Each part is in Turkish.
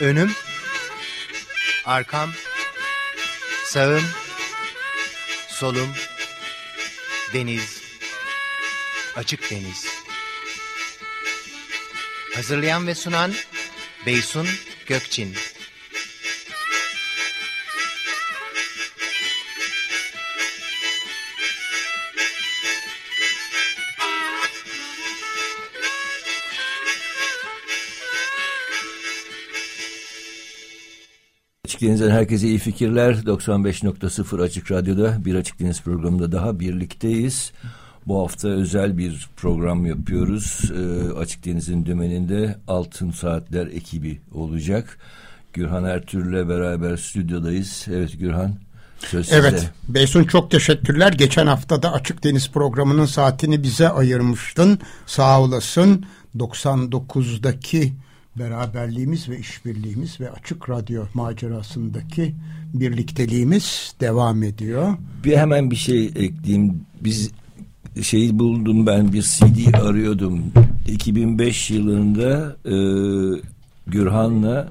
Önüm, arkam, sağım, solum, deniz, açık deniz. Hazırlayan ve sunan Beysun Gökçin. Açık Deniz'den herkese iyi fikirler. 95.0 Açık Radyo'da bir Açık Deniz programında daha birlikteyiz. Bu hafta özel bir program yapıyoruz. Ee, Açık Deniz'in dümeninde Altın Saatler ekibi olacak. Gürhan Ertürk'le beraber stüdyodayız. Evet Gürhan. Söz size. Evet, Beysun çok teşekkürler. Geçen haftada Açık Deniz programının saatini bize ayırmıştın. Sağ olasın. 99'daki beraberliğimiz ve işbirliğimiz ve Açık Radyo macerasındaki birlikteliğimiz devam ediyor. Bir hemen bir şey ekleyeyim. Biz şeyi buldum ben bir CD arıyordum. 2005 yılında e, Gürhan'la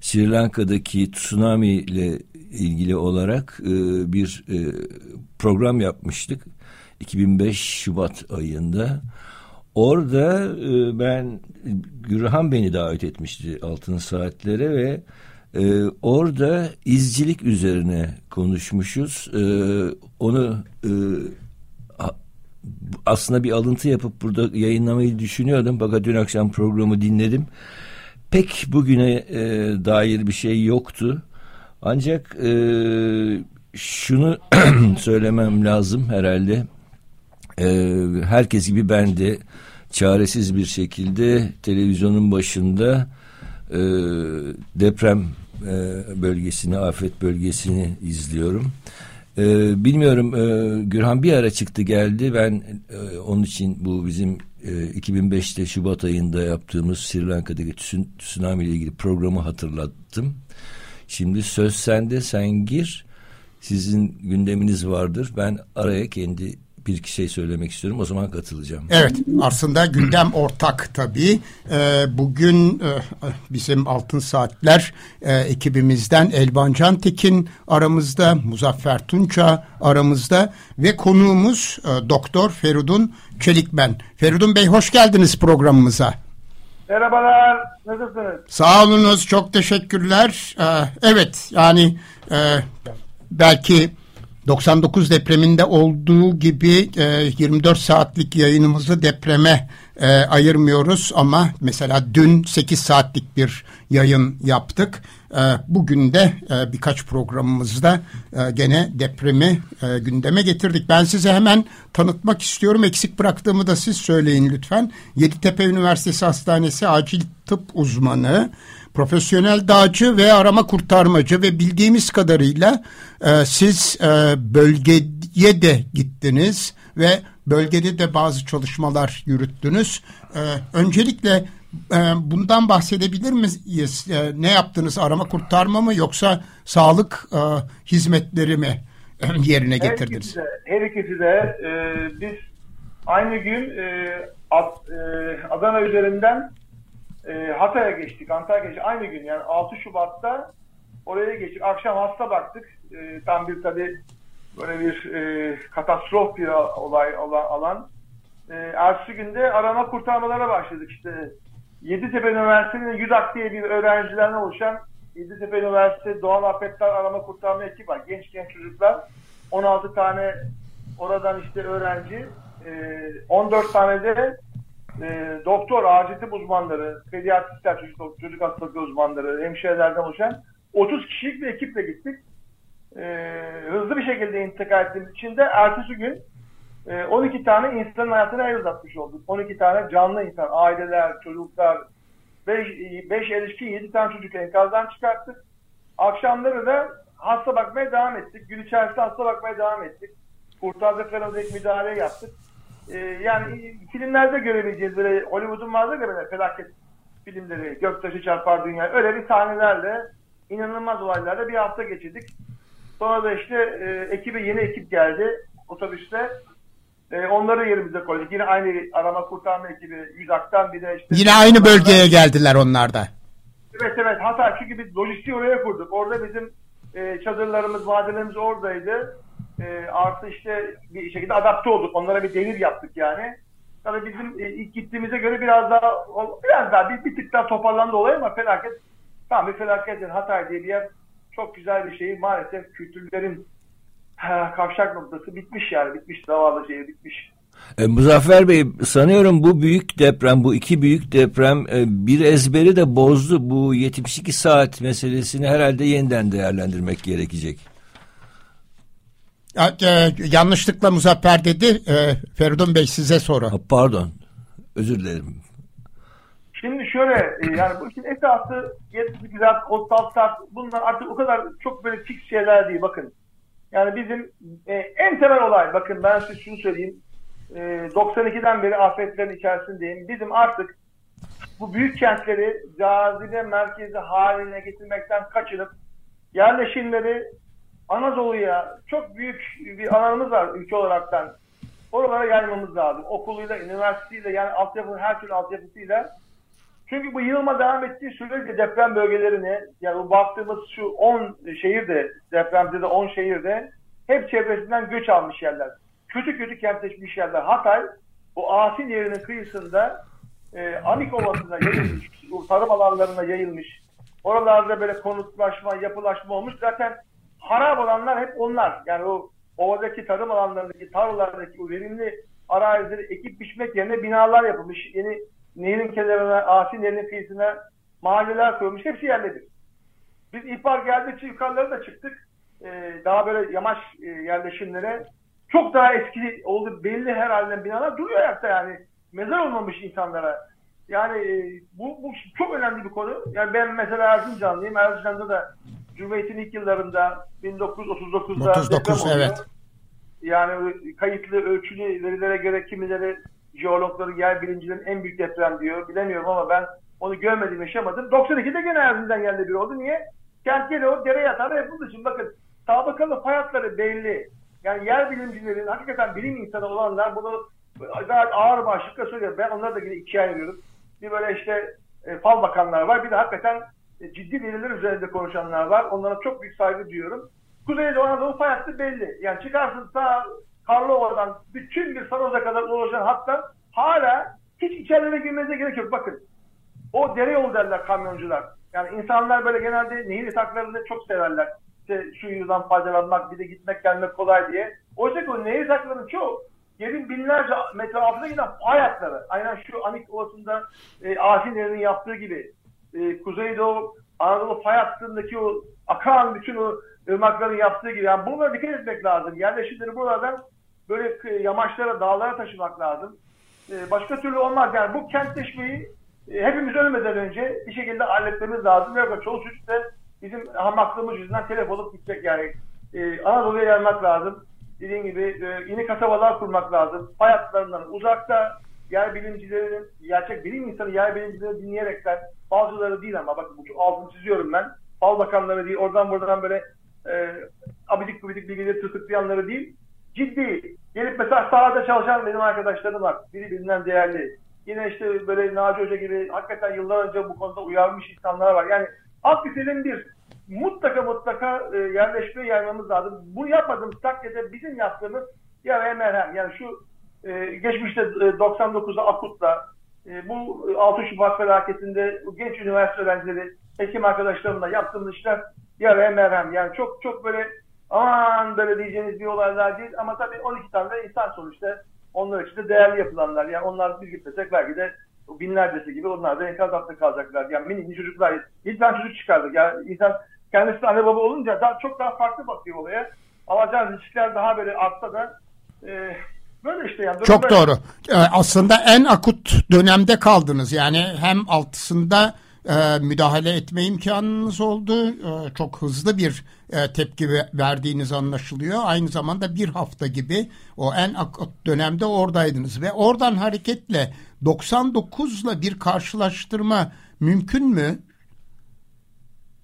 Sri Lanka'daki tsunami ile ilgili olarak e, bir e, program yapmıştık. 2005 Şubat ayında. Orada e, ben Gürhan beni davet etmişti Altın Saatlere ve e, orada izcilik üzerine konuşmuşuz. E, onu e, aslında bir alıntı yapıp burada yayınlamayı düşünüyordum. Fakat dün akşam programı dinledim. Pek bugüne e, dair bir şey yoktu. Ancak e, şunu söylemem lazım herhalde. E, herkes gibi ben de çaresiz bir şekilde televizyonun başında e, deprem e, bölgesini, afet bölgesini izliyorum. E, bilmiyorum e, Gürhan bir ara çıktı geldi. Ben e, onun için bu bizim e, 2005'te Şubat ayında yaptığımız Sri Lanka'daki tsun- tsunami ile ilgili programı hatırlattım. Şimdi söz sende sen gir. Sizin gündeminiz vardır. Ben araya kendi bir iki şey söylemek istiyorum. O zaman katılacağım. Evet, aslında gündem ortak tabii. Ee, bugün e, bizim Altın Saatler e, ekibimizden Elvan Cantekin aramızda, Muzaffer Tunça aramızda ve konuğumuz e, Doktor Feridun Çelikben. Feridun Bey hoş geldiniz programımıza. Merhabalar, nasılsınız? Sağ olunuz, çok teşekkürler. Ee, evet, yani e, belki 99 depreminde olduğu gibi e, 24 saatlik yayınımızı depreme e, ayırmıyoruz ama mesela dün 8 saatlik bir yayın yaptık. E, bugün de e, birkaç programımızda e, gene depremi e, gündeme getirdik. Ben size hemen tanıtmak istiyorum. Eksik bıraktığımı da siz söyleyin lütfen. Yeditepe Üniversitesi Hastanesi acil tıp uzmanı, profesyonel dağcı ve arama kurtarmacı ve bildiğimiz kadarıyla e, siz e, bölgeye de gittiniz ve bölgede de bazı çalışmalar yürüttünüz. E, öncelikle e, bundan bahsedebilir miyiz? E, ne yaptınız? Arama kurtarma mı yoksa sağlık e, hizmetleri mi e, yerine Her getirdiniz? ikisi de, her ikisi de e, biz aynı gün e, Ad- e, Adana üzerinden e, Hatay'a geçtik, Antalya'ya geçtik. Aynı gün yani 6 Şubat'ta oraya geçtik. Akşam hasta baktık. E, tam bir tabii böyle bir e, katastrof bir olay alan. E, ertesi günde arama kurtarmalara başladık işte. Yeditepe Üniversitesi'nin YÜDAK diye bir öğrencilerden oluşan Yeditepe Üniversitesi Doğal Afetler Arama Kurtarma ekibi var. Genç genç çocuklar. 16 tane oradan işte öğrenci. e, 14 tane de e, doktor, acil tıp uzmanları, pediatristler, çocuk, çocuk hastalıklı uzmanları, hemşirelerden oluşan 30 kişilik bir ekiple gittik. E, hızlı bir şekilde intikal ettiğimiz için de ertesi gün e, 12 tane insanın hayatına el uzatmış olduk. 12 tane canlı insan, aileler, çocuklar, 5, 5 erişkin 7 tane çocuk enkazdan çıkarttık. Akşamları da hasta bakmaya devam ettik. Gün içerisinde hasta bakmaya devam ettik. Kurtardık karanlık müdahale yaptık. Ee, yani filmlerde görebileceğiz böyle Hollywood'un vardır ya böyle felaket filmleri, göktaşı çarpar dünya. Öyle bir sahnelerle inanılmaz olaylarla bir hafta geçirdik. Sonra da işte e, ekibe yeni ekip geldi otobüste. E, onları yerimize koyduk. Yine aynı arama kurtarma ekibi Yüzak'tan bir de işte Yine aynı bölgeye geldiler onlar da. Evet evet Hatay çünkü biz lojistiği oraya kurduk. Orada bizim e, çadırlarımız, vadelerimiz oradaydı. E, artı işte bir şekilde adapte olduk. Onlara bir devir yaptık yani. Tabii bizim e, ilk gittiğimize göre biraz daha biraz daha bir, bir tık daha toparlandı olay ama felaket tam bir felaket yani Hatay diye bir yer çok güzel bir şey. Maalesef kültürlerin ha, kavşak noktası bitmiş yani. Bitmiş zavallı şehir bitmiş. E, Muzaffer Bey sanıyorum bu büyük deprem, bu iki büyük deprem e, bir ezberi de bozdu. Bu 72 saat meselesini herhalde yeniden değerlendirmek gerekecek. Ya, e, yanlışlıkla Muzaffer dedi. E, Feridun Bey size soru. Pardon, özür dilerim. Şimdi şöyle e, yani bu işin esası 72 saat, 36 saat bunlar artık o kadar çok böyle fix şeyler değil bakın. Yani bizim e, en temel olay bakın ben size şunu söyleyeyim. E, 92'den beri afetlerin içerisindeyim. Bizim artık bu büyük kentleri cazibe merkezi haline getirmekten kaçınıp yerleşimleri Anadolu'ya çok büyük bir alanımız var ülke olaraktan. Oralara yaymamız lazım. Okuluyla, üniversiteyle yani altyapı, her türlü altyapısıyla. Çünkü bu yığılma devam ettiği sürece deprem bölgelerini yani bu baktığımız şu 10 şehirde depremde de 10 şehirde hep çevresinden göç almış yerler. Kötü kötü kentleşmiş yerler. Hatay bu Asin yerinin kıyısında e, Anik Ovası'na yayılmış, tarım alanlarına yayılmış. Oralarda böyle konutlaşma, yapılaşma olmuş. Zaten harap olanlar hep onlar. Yani o ovadaki tarım alanlarındaki, tarlalardaki o verimli arazileri ekip biçmek yerine binalar yapılmış. Yeni nehirin kenarına, Asin nehrin kıyısına mahalleler kurulmuş. Hepsi yerledir. Biz ihbar geldikçe yukarılara da çıktık. Ee, daha böyle yamaç e, yerleşimlere. Çok daha eski oldu belli herhalde binalar duruyor ayakta yani. Mezar olmamış insanlara. Yani e, bu, bu çok önemli bir konu. Yani ben mesela Erzincanlıyım. Erzincan'da da Cumhuriyet'in ilk yıllarında 1939'da 39 evet. Yani kayıtlı ölçülü verilere göre kimileri jeologları, yer bilimcilerin en büyük deprem diyor. Bilemiyorum ama ben onu görmedim, yaşamadım. 92'de gene Erzincan geldi bir oldu. Niye? Kent geliyor, dere yatağı yapıldığı için bakın tabakalı fay hatları belli. Yani yer bilimcilerin, hakikaten bilim insanı olanlar bunu gayet ağır başlıkla söylüyor. Ben onları da yine ikiye ayırıyorum. Bir böyle işte e, fal bakanlar var. Bir de hakikaten ciddi veriler üzerinde konuşanlar var. Onlara çok büyük saygı duyuyorum. Kuzeydoğu Anadolu fay hattı belli. Yani çıkarsın sağ Karlova'dan bütün bir Saroz'a kadar ulaşan hatta hala hiç içerilere girmenize gerek yok. Bakın o dere yolu derler kamyoncular. Yani insanlar böyle genelde nehir yataklarını çok severler. İşte şu yüzden faydalanmak bir de gitmek gelmek kolay diye. Oysa ki o nehir yataklarının çoğu yerin binlerce metre altına giden fay hatları. Aynen şu Anik Ovası'nda e, Asin yaptığı gibi. E, Kuzeydoğu Anadolu fay hattındaki o akan bütün o ırmakların yaptığı gibi. Yani bunlara dikkat etmek lazım. Yerleşimleri buradan böyle yamaçlara, dağlara taşımak lazım. Ee, başka türlü olmaz. Yani bu kentleşmeyi e, hepimiz ölmeden önce bir şekilde halletmemiz lazım. Yoksa çoluk çocuk da bizim hamaklığımız yüzünden telef olup gidecek yani. Ee, Anadolu'ya gelmek lazım. Dediğim gibi e, yeni kasabalar kurmak lazım. Fay hatlarından uzakta yer bilimcilerinin, gerçek bilim insanı yer bilimcilerini dinleyerekten bazıları değil ama bakın bu altını çiziyorum ben. Fal bakanları değil, oradan buradan böyle e, abidik gubidik bilgileri tırtıklayanları değil, ciddi. Gelip mesela sahada çalışan benim arkadaşlarım var. Biri bilinen değerli. Yine işte böyle Naci Hoca gibi hakikaten yıllar önce bu konuda uyarmış insanlar var. Yani alt lisenin bir mutlaka mutlaka e, yerleşmeye yaymamız lazım. Bu yapmadığımız takdirde bizim yaptığımız yaraya merhem. Yani şu e, geçmişte e, 99'da Akut'la e, bu 6 Şubat felaketinde genç üniversite öğrencileri hekim arkadaşlarımla yaptığımız işler yaraya merhem. Yani çok çok böyle aman böyle diyeceğiniz bir olaylar değil ama tabii 12 tane insan sonuçta onlar için de değerli yapılanlar. Yani onlar bir gitmesek belki de binlercesi gibi onlar da enkaz altında kalacaklar. Yani mini çocuklar, bir tane çocuk çıkardık. Yani insan kendisi anne baba olunca daha çok daha farklı bakıyor olaya. Alacağınız riskler daha böyle artsa da e, böyle işte yani. Çok böyle. doğru. Ee, aslında en akut dönemde kaldınız. Yani hem altısında e, müdahale etme imkanınız oldu. E, çok hızlı bir e, tepki verdiğiniz anlaşılıyor. Aynı zamanda bir hafta gibi o en akut dönemde oradaydınız ve oradan hareketle 99'la bir karşılaştırma mümkün mü?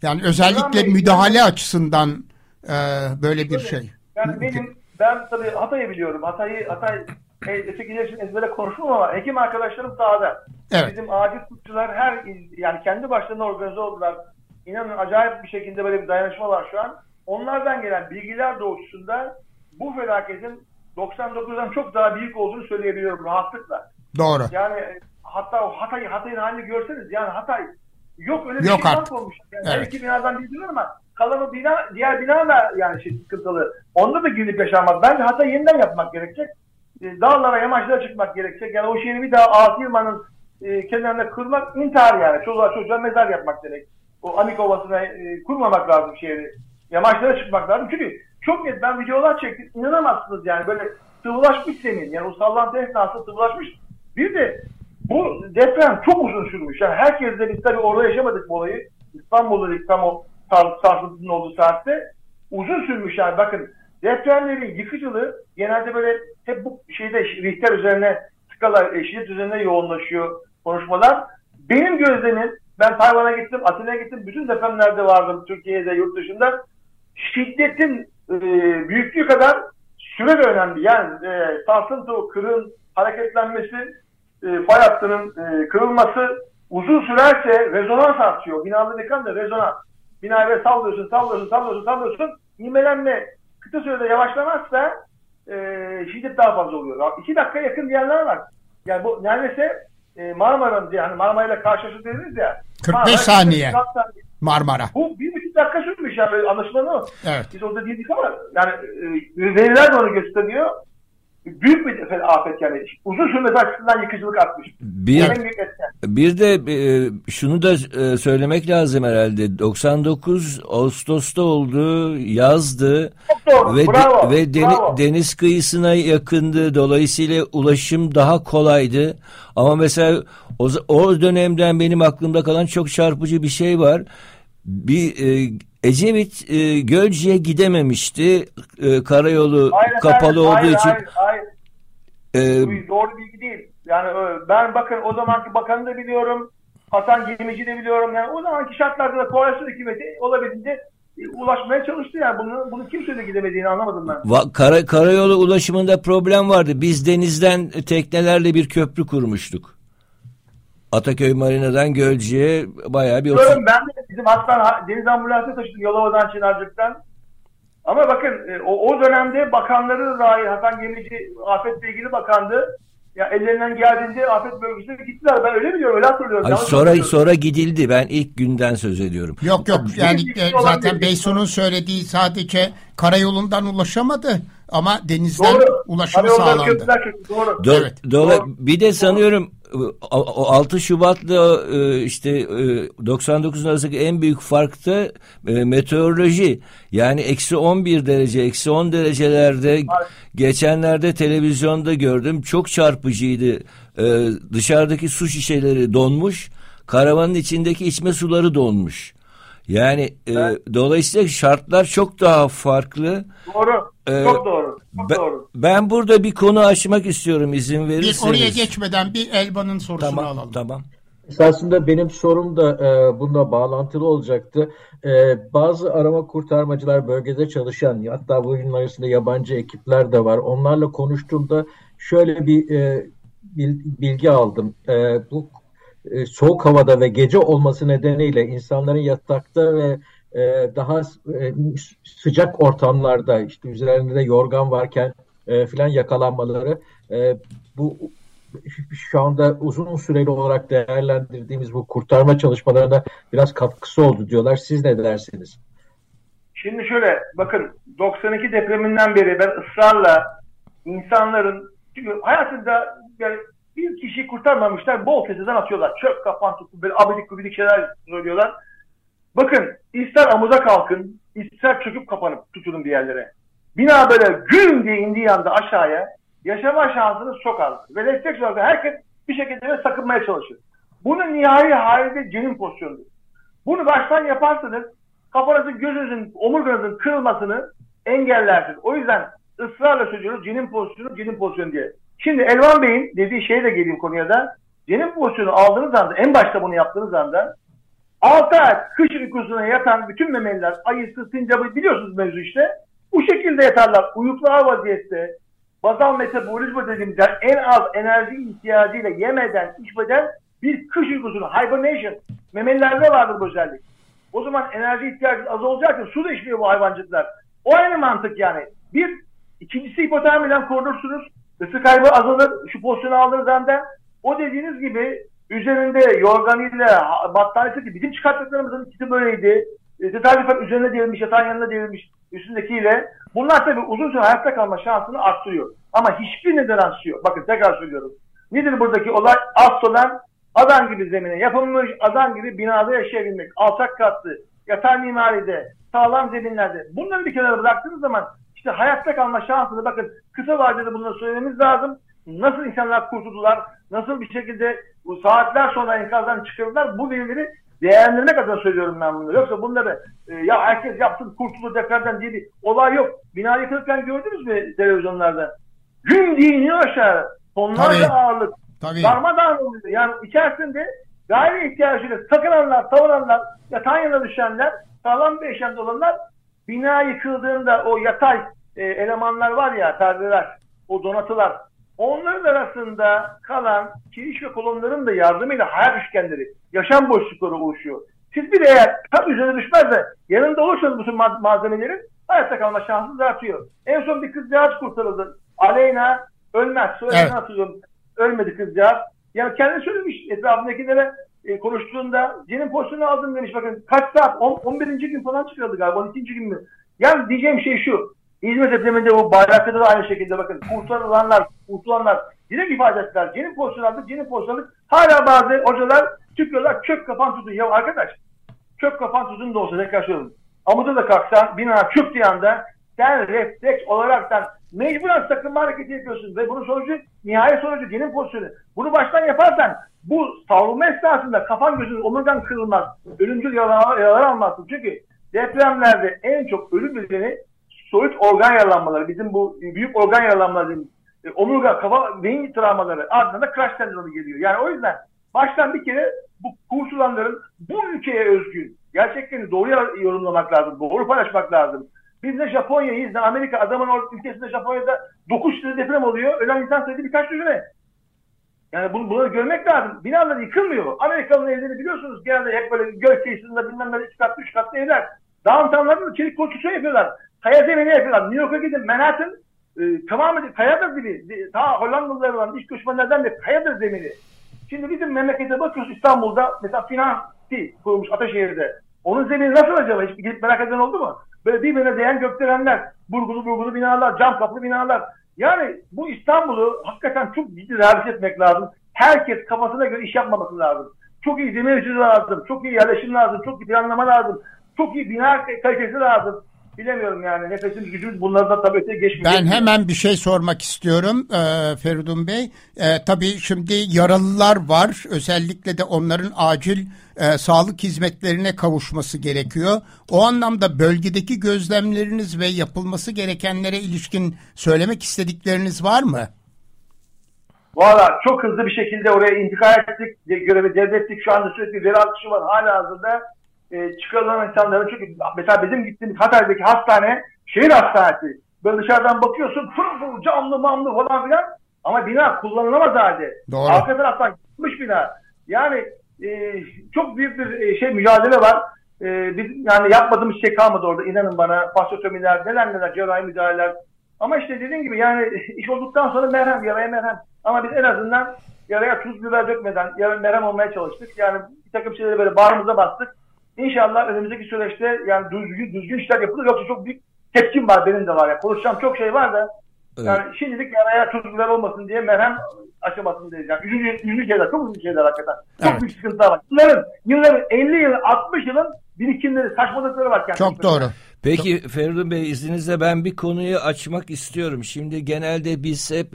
Yani özellikle müdahale açısından e, böyle bir şey. Yani benim ben tabii Hatay'ı biliyorum. Hatay'ı Hatay e, öteki için ezbere konuşmam ama hekim arkadaşlarım sahada. Evet. Bizim acil tıpçılar her yani kendi başlarına organize oldular. İnanın acayip bir şekilde böyle bir dayanışma var şu an. Onlardan gelen bilgiler doğrultusunda bu felaketin 99'dan çok daha büyük olduğunu söyleyebiliyorum rahatlıkla. Doğru. Yani e, hatta o Hatay, Hatay'ın halini görseniz yani Hatay yok öyle bir Yok şey artık. olmuş. Yani Evet. Her iki binadan bildiler ama kalanı bina, diğer bina da yani şey sıkıntılı. Onda da gidip yaşanmak. Bence Hatay yeniden yapmak gerekecek. E, dağlara, yamaçlara çıkmak gerekecek. Yani o şehri bir daha Asi Yılmaz'ın e, kenarına kurmak intihar yani. Çoluğa çocuğa mezar yapmak gerek. O Amik Ovası'na e, kurmamak lazım şehri. Yamaçlara çıkmak lazım. Çünkü çok net ben videolar çektim. İnanamazsınız yani böyle sıvılaşmış zemin. Yani o sallantı esnasında sıvılaşmış. Bir de bu deprem çok uzun sürmüş. Yani herkes de biz tabii orada yaşamadık bu olayı. İstanbul'da tam o sarsıntının olduğu saatte uzun sürmüş yani bakın depremlerin yıkıcılığı genelde böyle hep bu şeyde Richter üzerine skala eşit üzerine yoğunlaşıyor konuşmalar. Benim gözlemim ben Tayvan'a gittim, Atina'ya gittim. Bütün depremlerde vardım Türkiye'de, yurt dışında. Şiddetin e, büyüklüğü kadar süre de önemli. Yani e, sarsıntı, kırın hareketlenmesi, e, fay hattının e, kırılması uzun sürerse rezonans artıyor. Binaların yıkan da rezonans. Binayı böyle sallıyorsun, sallıyorsun, sallıyorsun, sallıyorsun. İmelenme kısa sürede yavaşlamazsa e, şiddet daha fazla oluyor. İki dakika yakın diyenler var. Yani bu neredeyse e, Marmara'nın yani Marmara ile karşılaşır dediniz ya. 45 Marmara saniye. 46 saniye. Marmara. Bu bir buçuk dakika sürmüş yani anlaşılan o. Evet. Biz orada değildik ama yani e, veriler de onu gösteriyor. Büyük bir fe- afet yani. Uzun sürmesi açısından yıkıcılık artmış. Bir bir de e, şunu da e, söylemek lazım herhalde. 99 Ağustos'ta oldu, yazdı Çok doğru. ve bravo. ve deni- bravo. deniz kıyısına yakındı. Dolayısıyla ulaşım daha kolaydı. Ama mesela o, o dönemden benim aklımda kalan çok çarpıcı bir şey var. Bir e, Ecevit e, Gölcük'e gidememişti. E, karayolu Hayır kapalı efendim, olduğu hayır, için. Hayır, hayır. e, Bu doğru bilgi değil. Yani e, ben bakın o zamanki bakanı da biliyorum. Hasan Gemici de biliyorum. Yani o zamanki şartlarda da koalisyon hükümeti olabildiğince e, ulaşmaya çalıştı yani. Bunu, bunu kimse de gidemediğini anlamadım ben. Va- Kara, karayolu ulaşımında problem vardı. Biz denizden teknelerle bir köprü kurmuştuk. Ataköy Marina'dan Gölcük'e bayağı bir... Biliyorum ben de bizim hastane deniz ambulansı taşıdım Yalova'dan Çınarcık'tan. Ama bakın e, o, o dönemde bakanları dahi Hasan Gemici afetle ilgili bakandı. Ya ellerinden geldiğinde afet bölgesine gittiler. Ben öyle biliyorum, öyle hatırlıyorum. Ay, Yanlış sonra hatırlıyorum. sonra gidildi. Ben ilk günden söz ediyorum. Yok yok yani e, zaten Beysun'un söylediği sadece karayolundan ulaşamadı ama denizden Doğru. ulaşımı Karayolları sağlandı. köprüler köprü, Doğru. Do- Evet. dola- Doğru. bir de sanıyorum o, o 6 Şubat'la e, işte e, 99 arasındaki en büyük fark da e, meteoroloji. Yani eksi 11 derece, eksi 10 derecelerde geçenlerde televizyonda gördüm. Çok çarpıcıydı. E, dışarıdaki su şişeleri donmuş, karavanın içindeki içme suları donmuş. Yani e, dolayısıyla şartlar çok daha farklı. Doğru. Ee, çok doğru. Çok Ben, doğru. ben burada bir konu açmak istiyorum izin Bir verirseniz. oraya geçmeden bir Elvan'ın sorusunu Tamam, alalım. tamam. Esasında benim sorum da e, bununla bağlantılı olacaktı. E, bazı arama kurtarmacılar bölgede çalışan, hatta bunun arasında yabancı ekipler de var. Onlarla konuştuğumda şöyle bir e, bil- bilgi aldım. E, bu e, soğuk havada ve gece olması nedeniyle insanların yatakta ve e, daha e, sıcak ortamlarda işte üzerinde yorgan varken e, filan yakalanmaları e, bu şu anda uzun süreli olarak değerlendirdiğimiz bu kurtarma çalışmalarına biraz katkısı oldu diyorlar. Siz ne dersiniz? Şimdi şöyle bakın 92 depreminden beri ben ısrarla insanların çünkü hayatında yani bir kişiyi kurtarmamışlar bol keseden atıyorlar. Çöp kapan tutup böyle abidik gubidik şeyler söylüyorlar. Bakın ister amuda kalkın ister çöküp kapanıp tutunun bir yerlere. Bina böyle güm diye indiği anda aşağıya yaşama şansınız çok az. Ve destek olarak herkes bir şekilde de sakınmaya çalışır. Bunun nihai hali de cenin pozisyonudur. Bunu baştan yaparsanız kafanızın, gözünüzün, omurganızın kırılmasını engellersiniz. O yüzden ısrarla söylüyoruz cenin pozisyonu, cenin pozisyonu diye. Şimdi Elvan Bey'in dediği şeye de geleyim konuya da. Cenin pozisyonu aldığınız anda, en başta bunu yaptığınız anda 6 ay kış uykusuna yatan bütün memeliler, ayısı, sincabı biliyorsunuz mevzu işte. Bu şekilde yatarlar. Uyuklar vaziyette bazal metabolizma dediğimiz yani en az enerji ihtiyacıyla yemeden, içmeden bir kış uykusunu, hibernation, memelilerde vardır bu özellik. O zaman enerji ihtiyacı az olacağı için su da içmiyor bu hayvancıklar. O aynı mantık yani. Bir, ikincisi hipotermiden korunursunuz. Isı kaybı azalır. Şu pozisyonu aldığınız anda o dediğiniz gibi üzerinde yorganıyla battaniyesi gibi bizim çıkarttıklarımızın ikisi böyleydi. E, tesadüfen üzerine devrilmiş, yatağın yanına devrilmiş üstündekiyle. Bunlar tabii uzun süre hayatta kalma şansını arttırıyor. Ama hiçbir neden yok. Bakın tekrar söylüyorum. Nedir buradaki olay? Aslan adam gibi zemine yapılmış, adam gibi binada yaşayabilmek. Alçak katlı, yatay mimaride, sağlam zeminlerde. Bunları bir kenara bıraktığınız zaman işte hayatta kalma şansını bakın kısa vadede bunları söylememiz lazım. Nasıl insanlar kurtuldular, nasıl bir şekilde bu saatler sonra enkazdan çıkardılar bu verileri değerlendirmek adına söylüyorum ben bunu. Yoksa bunları e, ya herkes yapsın kurtuldu depremden diye bir olay yok. Bina yıkılırken gördünüz mü televizyonlarda? Gün diye iniyor aşağı. Tonlarca Tabii. ağırlık. Tabii. Darmadağın oluyor. Yani içerisinde gayri ihtiyacıyla takılanlar, tavananlar, yatağın yanına düşenler, sağlam bir yaşamda olanlar bina yıkıldığında o yatay e, elemanlar var ya, perdeler, o donatılar. Onların arasında kalan kiriş ve kolonların da yardımıyla hayat üçgenleri, yaşam boşlukları oluşuyor. Siz bir eğer tam üzerine düşmez de yanında olursanız bütün malzemelerin hayatta kalma şansınız artıyor. En son bir kızcağız kurtarıldı. Aleyna ölmez. Soyadını evet. hatırlıyorum. Ölmedi kızcağız. Yani kendi söylemiş etrafındakilere e, konuştuğunda Cenin pozisyonu aldım demiş. Bakın kaç saat? 10, 11. gün falan çıkıyordu galiba. 12. gün mü? Yani diyeceğim şey şu. İzmir depreminde bu Bayraklı'da da aynı şekilde bakın. Kurtarılanlar, kurtulanlar direkt ifade ettiler. Aldık, Cenin pozisyonu aldık. Hala bazı hocalar çıkıyorlar çök kapan tutun. Ya arkadaş çök kapan tutun da olsa tekrar söylüyorum. Amuda da kalksan bina çöktüğü anda sen refleks olaraktan mecburen sakınma hareketi yapıyorsun ve bunun sonucu nihai sonucu genin pozisyonu. Bunu baştan yaparsan bu savrulma esnasında kafan gözün omurgan kırılmaz. Ölümcül yaralar, yaralar almazsın. Çünkü depremlerde en çok ölüm nedeni soyut organ yaralanmaları. Bizim bu büyük organ yaralanmaları e, omurga, kafa, beyin travmaları ardından da crash sendromu geliyor. Yani o yüzden baştan bir kere bu kurtulanların bu ülkeye özgün gerçeklerini doğru yorumlamak lazım, doğru paylaşmak lazım. Biz ne Japonya'yız ne Amerika. Adamın ülkesinde Japonya'da 9 tane deprem oluyor. Ölen insan sayısı birkaç düzine. Yani bunu, bunları görmek lazım. Binalar yıkılmıyor. Amerikalı'nın evleri biliyorsunuz genelde hep böyle göl kıyısında bilmem ne 3 katlı 3 katlı evler. Downtown'larda da çelik konstrüksiyon yapıyorlar. Kaya zemini yapıyorlar. New York'a gidin Manhattan e, tamamen kayadır gibi. Ta Hollandalılar olan iş göçmenlerden de kayadır zemini. Şimdi bizim memlekete bakıyoruz İstanbul'da mesela Finansi kurulmuş Ataşehir'de. Onun zemini nasıl acaba? Hiç gidip merak eden oldu mu? Böyle birbirine değen gökdelenler, burgulu burgulu binalar, cam kaplı binalar. Yani bu İstanbul'u hakikaten çok ciddi rehabilite etmek lazım. Herkes kafasına göre iş yapmaması lazım. Çok iyi zemin lazım, çok iyi yerleşim lazım, çok iyi planlama lazım, çok iyi bina kalitesi lazım bilemiyorum yani nefesimiz gücümüz bunlardan tabii öteye geçmiyor. Ben hemen bir şey sormak istiyorum e, Feridun Bey. E, tabii şimdi yaralılar var. Özellikle de onların acil e, sağlık hizmetlerine kavuşması gerekiyor. O anlamda bölgedeki gözlemleriniz ve yapılması gerekenlere ilişkin söylemek istedikleriniz var mı? Valla çok hızlı bir şekilde oraya intikal ettik. Görevi devrettik. Şu anda sürekli veri akışı var. Hala hazırda e, çıkarılan insanların çünkü mesela bizim gittiğimiz Hatay'daki hastane şehir hastanesi. Böyle dışarıdan bakıyorsun fır fır camlı mamlı falan filan ama bina kullanılamaz halde. Doğru. Arka taraftan gitmiş bina. Yani e, çok büyük bir e, şey mücadele var. E, biz yani yapmadığımız şey kalmadı orada inanın bana. Fasyotomiler, neler neler cerrahi müdahaleler. Ama işte dediğim gibi yani iş olduktan sonra merhem, yaraya merhem. Ama biz en azından yaraya tuz biber dökmeden yarın merhem olmaya çalıştık. Yani bir takım şeyleri böyle bağrımıza bastık. İnşallah önümüzdeki süreçte yani düzgün, düzgün işler yapılır. Yoksa çok büyük tepkim var benim de var. Yani konuşacağım çok şey var da evet. yani şimdilik yaraya çocuklar olmasın diye merhem aşamasındayız. Yani üzücü, üzücü şeyler, çok üzücü şeyler hakikaten. Çok evet. büyük sıkıntılar var. Yılların, yılların 50 yıl, 60 yılın birikimleri, saçmalıkları var. Çok doğru. Peki Feridun Bey izninizle ben bir konuyu açmak istiyorum. Şimdi genelde biz hep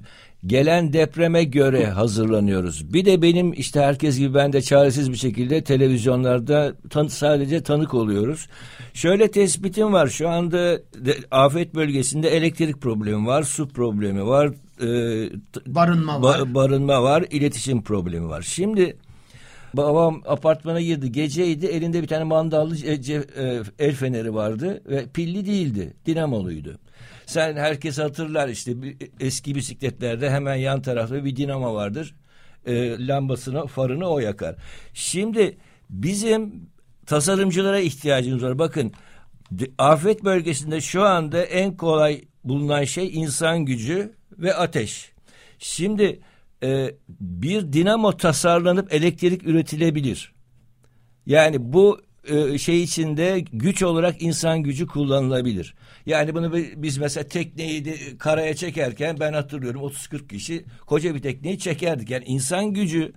gelen depreme göre hazırlanıyoruz. Bir de benim işte herkes gibi ben de çaresiz bir şekilde televizyonlarda tan sadece tanık oluyoruz. Şöyle tespitim var şu anda de, afet bölgesinde elektrik problemi var, su problemi var, e, barınma var, ba barınma var, iletişim problemi var. Şimdi babam apartmana girdi geceydi elinde bir tane mandallı e, el feneri vardı ve pilli değildi dinamoluydu. Sen herkes hatırlar işte eski bisikletlerde hemen yan tarafta bir dinamo vardır. E, lambasını, farını o yakar. Şimdi bizim tasarımcılara ihtiyacımız var. Bakın afet bölgesinde şu anda en kolay bulunan şey insan gücü ve ateş. Şimdi e, bir dinamo tasarlanıp elektrik üretilebilir. Yani bu şey içinde güç olarak insan gücü kullanılabilir. Yani bunu biz mesela tekneyi de karaya çekerken ben hatırlıyorum 30-40 kişi koca bir tekneyi çekerdik. Yani insan gücü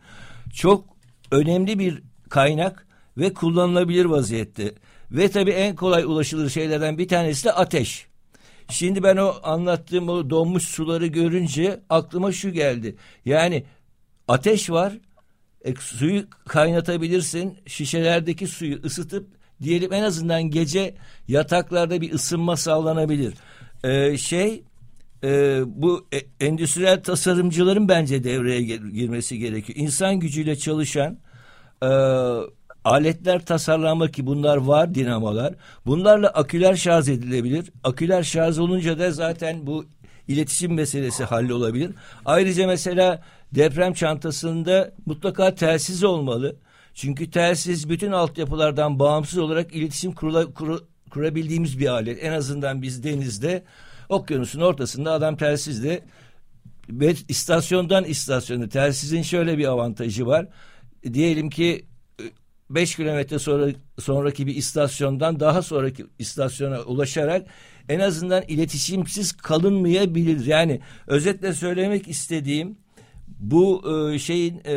çok önemli bir kaynak ve kullanılabilir vaziyette. Ve tabii en kolay ulaşılır şeylerden bir tanesi de ateş. Şimdi ben o anlattığım o donmuş suları görünce aklıma şu geldi. Yani ateş var. E, suyu kaynatabilirsin. Şişelerdeki suyu ısıtıp diyelim en azından gece yataklarda bir ısınma sağlanabilir. Ee, şey e, bu e, endüstriyel tasarımcıların bence devreye girmesi gerekiyor. İnsan gücüyle çalışan e, aletler tasarlanmak ki bunlar var dinamolar. Bunlarla aküler şarj edilebilir. Aküler şarj olunca da zaten bu iletişim meselesi hallolabilir. Ayrıca mesela deprem çantasında mutlaka telsiz olmalı. Çünkü telsiz bütün altyapılardan bağımsız olarak iletişim kurula, kur, kurabildiğimiz bir alet. En azından biz denizde okyanusun ortasında adam telsizle ve istasyondan istasyona telsizin şöyle bir avantajı var. Diyelim ki 5 kilometre sonra sonraki bir istasyondan daha sonraki istasyona ulaşarak en azından iletişimsiz kalınmayabilir. Yani özetle söylemek istediğim bu e, şeyin e,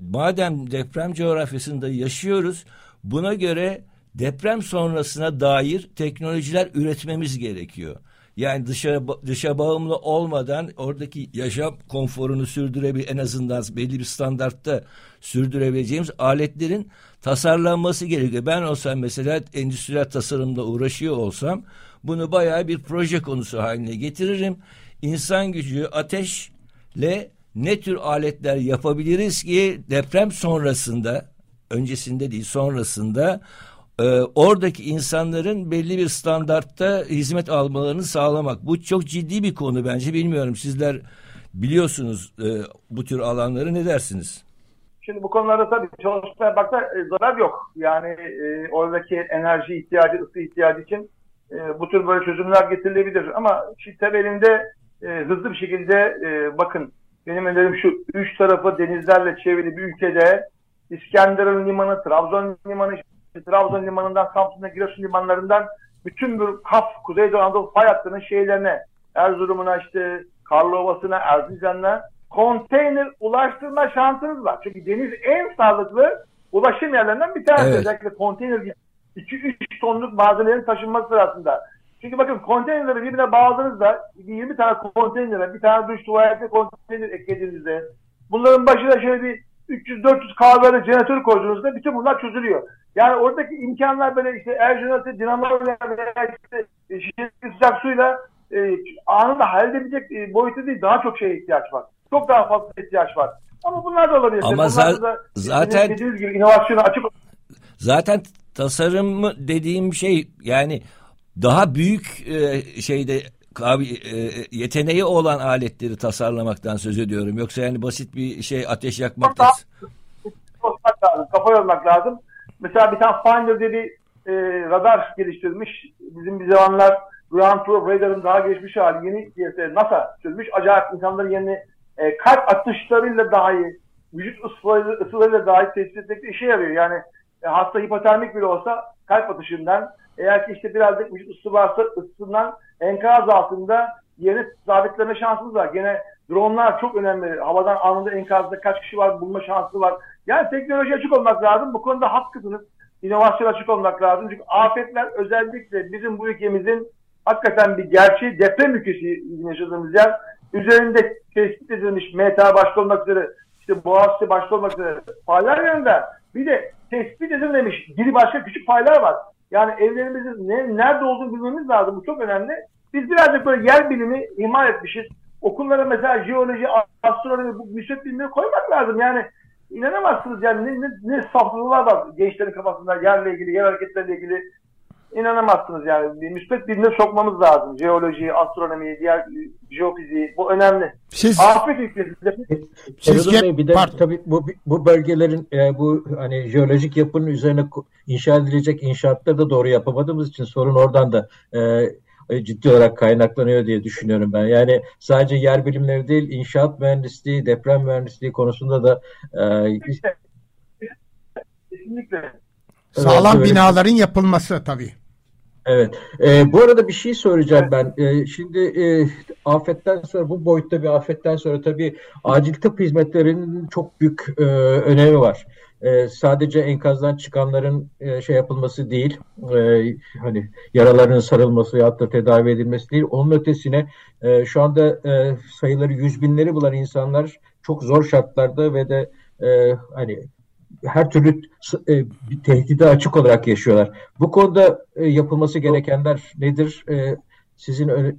madem deprem coğrafyasında yaşıyoruz buna göre deprem sonrasına dair teknolojiler üretmemiz gerekiyor. Yani dışa, dışa bağımlı olmadan oradaki yaşam konforunu sürdürebil en azından belli bir standartta sürdürebileceğimiz aletlerin tasarlanması gerekiyor. Ben olsam mesela endüstriyel tasarımda uğraşıyor olsam bunu bayağı bir proje konusu haline getiririm. İnsan gücü ateşle ne tür aletler yapabiliriz ki deprem sonrasında öncesinde değil sonrasında e, oradaki insanların belli bir standartta hizmet almalarını sağlamak. Bu çok ciddi bir konu bence. Bilmiyorum sizler biliyorsunuz e, bu tür alanları ne dersiniz? Şimdi bu konularda tabii çalışmaya bakta e, zarar yok. Yani e, oradaki enerji ihtiyacı, ısı ihtiyacı için e, bu tür böyle çözümler getirilebilir. Ama şimdi temelinde e, hızlı bir şekilde e, bakın benim önerim şu üç tarafı denizlerle çevrili bir ülkede İskenderun Limanı, Trabzon Limanı, Trabzon Limanı'ndan Samsun'a Giresun limanlarından bütün bir Kaf, Kuzeydoğu Anadolu fay hattının şeylerine, Erzurum'una işte Karlovası'na, Erzincan'la konteyner ulaştırma şansınız var. Çünkü deniz en sağlıklı ulaşım yerlerinden bir tanesi. Evet. Özellikle konteyner 2-3 tonluk malzemelerin taşınması sırasında. Çünkü bakın konteynerleri birbirine bağladığınızda 20 tane konteynere bir tane duş tuvalete konteyner eklediğinizde bunların başına şöyle bir 300-400 kahveli jeneratör koyduğunuzda bütün bunlar çözülüyor. Yani oradaki imkanlar böyle işte erjenatı, dinamoyla veya işte şişeli sıcak suyla e, anında halledebilecek e, boyutu değil daha çok şeye ihtiyaç var. Çok daha fazla ihtiyaç var. Ama bunlar da olabilir. Ama za da, zaten dediğiniz gibi inovasyona açık Zaten tasarım dediğim şey yani daha büyük e, şeyde abi, e, yeteneği olan aletleri tasarlamaktan söz ediyorum. Yoksa yani basit bir şey ateş yakmak da... lazım, kafa yormak lazım. Mesela bir tane Finder diye e, radar geliştirmiş. Bizim bir zamanlar Ground Probe Radar'ın daha geçmiş hali yeni diyese NASA çözmüş. Acayip insanların yeni e, kalp atışlarıyla dahi vücut ısılarıyla, dahi tespit etmekte işe yarıyor. Yani e, hasta hipotermik bile olsa kalp atışından eğer ki işte birazcık vücut ısı varsa ısısından enkaz altında yerini sabitleme şansımız var. Gene dronlar çok önemli. Havadan anında enkazda kaç kişi var bulma şansı var. Yani teknoloji açık olmak lazım. Bu konuda haklısınız. İnovasyon açık olmak lazım. Çünkü afetler özellikle bizim bu ülkemizin hakikaten bir gerçeği deprem ülkesi yaşadığımız yer. Üzerinde tespit edilmiş MTA başta olmak üzere işte Boğaziçi başta olmak üzere faylar yanında bir de tespit edilmemiş biri başka küçük faylar var. Yani evlerimizin ne, nerede olduğunu bilmemiz lazım. Bu çok önemli. Biz birazcık böyle yer bilimi ihmal etmişiz. Okullara mesela jeoloji, astronomi, bu müsbet bilimi koymak lazım. Yani inanamazsınız yani ne, ne, ne saflılar var gençlerin kafasında yerle ilgili, yer hareketleriyle ilgili. İnanamazsınız yani. Bir müspet birine sokmamız lazım. Jeoloji, astronomi, diğer jeofiziği bu önemli. Siz Afet. Sizce- Feridun Bey bir de pardon. tabii bu bu bölgelerin e, bu hani jeolojik yapının üzerine inşa edilecek inşaatları da doğru yapamadığımız için sorun oradan da e, ciddi olarak kaynaklanıyor diye düşünüyorum ben. Yani sadece yer bilimleri değil, inşaat mühendisliği, deprem mühendisliği konusunda da e, Kesinlikle. sağlam böyle- binaların yapılması tabii. Evet. Ee, bu arada bir şey soracağım ben. Ee, şimdi e, afetten sonra bu boyutta bir afetten sonra tabii acil tıp hizmetlerinin çok büyük e, önemi var. E, sadece enkazdan çıkanların e, şey yapılması değil, e, hani yaralarının sarılması ya da tedavi edilmesi değil. Onun ötesine e, şu anda e, sayıları yüz binleri bulan insanlar çok zor şartlarda ve de e, hani her türlü e, bir tehdide açık olarak yaşıyorlar. Bu konuda e, yapılması gerekenler nedir? E, sizin ö-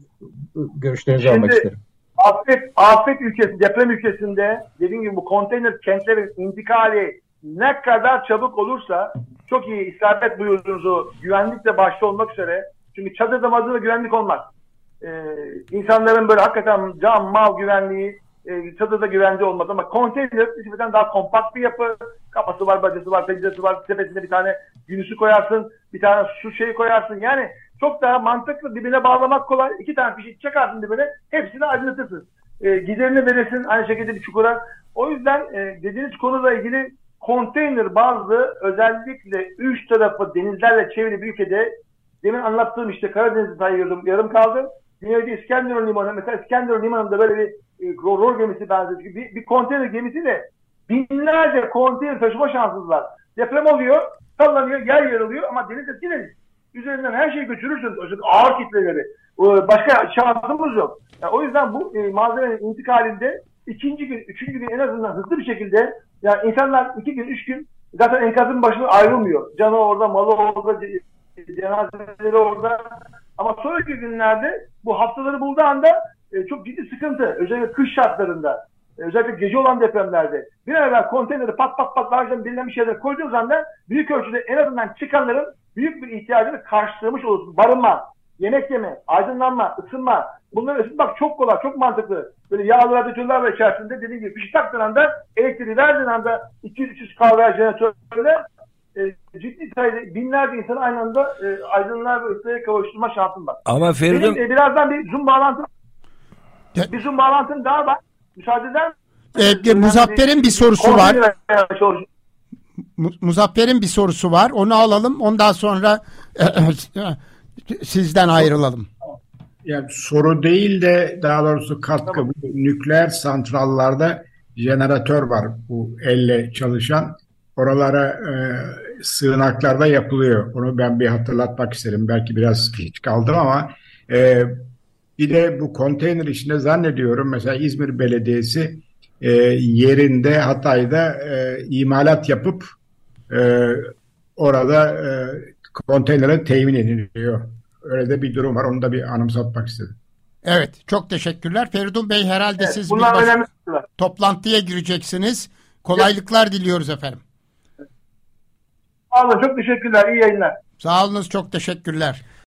görüşlerinizi Şimdi- almak isterim. Afet, afet ülkesi, deprem ülkesinde dediğim gibi bu konteyner kentlerin intikali ne kadar çabuk olursa çok iyi isabet buyurduğunuzu güvenlikle başta olmak üzere çünkü çadırda mazırda güvenlik olmaz. Ee, insanların böyle hakikaten can, mal güvenliği e, çadırda güvence olmaz ama konteyner nispeten daha kompakt bir yapı. Kapısı var, bacası var, penceresi var, tepesinde bir tane günüsü koyarsın, bir tane su şeyi koyarsın. Yani çok daha mantıklı dibine bağlamak kolay. İki tane fişi çakarsın dibine, hepsini aydınlatırsın. E, giderini verirsin aynı şekilde bir çukura. O yüzden e, dediğiniz konuyla ilgili konteyner bazlı özellikle üç tarafı denizlerle çevrili bir ülkede demin anlattığım işte Karadeniz'i sayıyordum yarım kaldı. Güneyde İskenderun Limanı mesela İskenderun Limanı'nda böyle bir e, rol gemisi benzeri bir, bir konteyner gemisi de binlerce konteyner taşıma şanssız var. Deprem oluyor, sallanıyor, yer yarılıyor ama deniz eski deniz. Üzerinden her şeyi götürürsünüz. Özellikle ağır kitleleri. Başka şansımız yok. Yani o yüzden bu e, malzemenin intikalinde ikinci gün, üçüncü gün en azından hızlı bir şekilde yani insanlar iki gün, üç gün zaten enkazın başına ayrılmıyor. Canı orada, malı orada, ce- cenazeleri orada. Ama sonraki günlerde bu haftaları bulduğu anda e, çok ciddi sıkıntı. Özellikle kış şartlarında. e, Özellikle gece olan depremlerde. Bir an evvel konteyneri pat pat pat lardan belirlenmiş yerlere koyduğunuz anda büyük ölçüde en azından çıkanların büyük bir ihtiyacını karşılamış olursunuz. Barınma, yemek yeme, aydınlanma, ısınma. Bunları ısıtmak çok kolay, çok mantıklı. Böyle yağlı radyatörler ve içerisinde dediğim gibi fişi taktığın anda elektriği verdiğin anda 200-300 kahve jeneratörle e, ciddi sayıda binlerce insanı aynı anda e, aydınlığa ve ısıya kavuşturma şansın var. Ama Feridun Benim e, birazdan bir Zoom bağlantım Ya- bir Zoom bağlantım daha var. Müsaade eder E, misiniz? Muzaffer'in bir sorusu var. Mu- Muzaffer'in bir sorusu var. Onu alalım. Ondan sonra sizden ayrılalım. Yani soru değil de daha doğrusu katkı. Bu nükleer santrallarda jeneratör var bu elle çalışan. Oralara e, sığınaklarda yapılıyor. Onu ben bir hatırlatmak isterim. Belki biraz geç kaldım ama e, bir de bu konteyner işinde zannediyorum mesela İzmir Belediyesi e, yerinde Hatay'da e, imalat yapıp e, orada e, konteynere temin ediliyor. Öyle de bir durum var. Onu da bir anımsatmak istedim. Evet. Çok teşekkürler. Feridun Bey herhalde Evet, siz bir baş- önemli toplantıya gireceksiniz. Kolaylıklar diliyoruz efendim. Sağ olun, çok teşekkürler. İyi yayınlar. Sağ olunuz. Çok teşekkürler.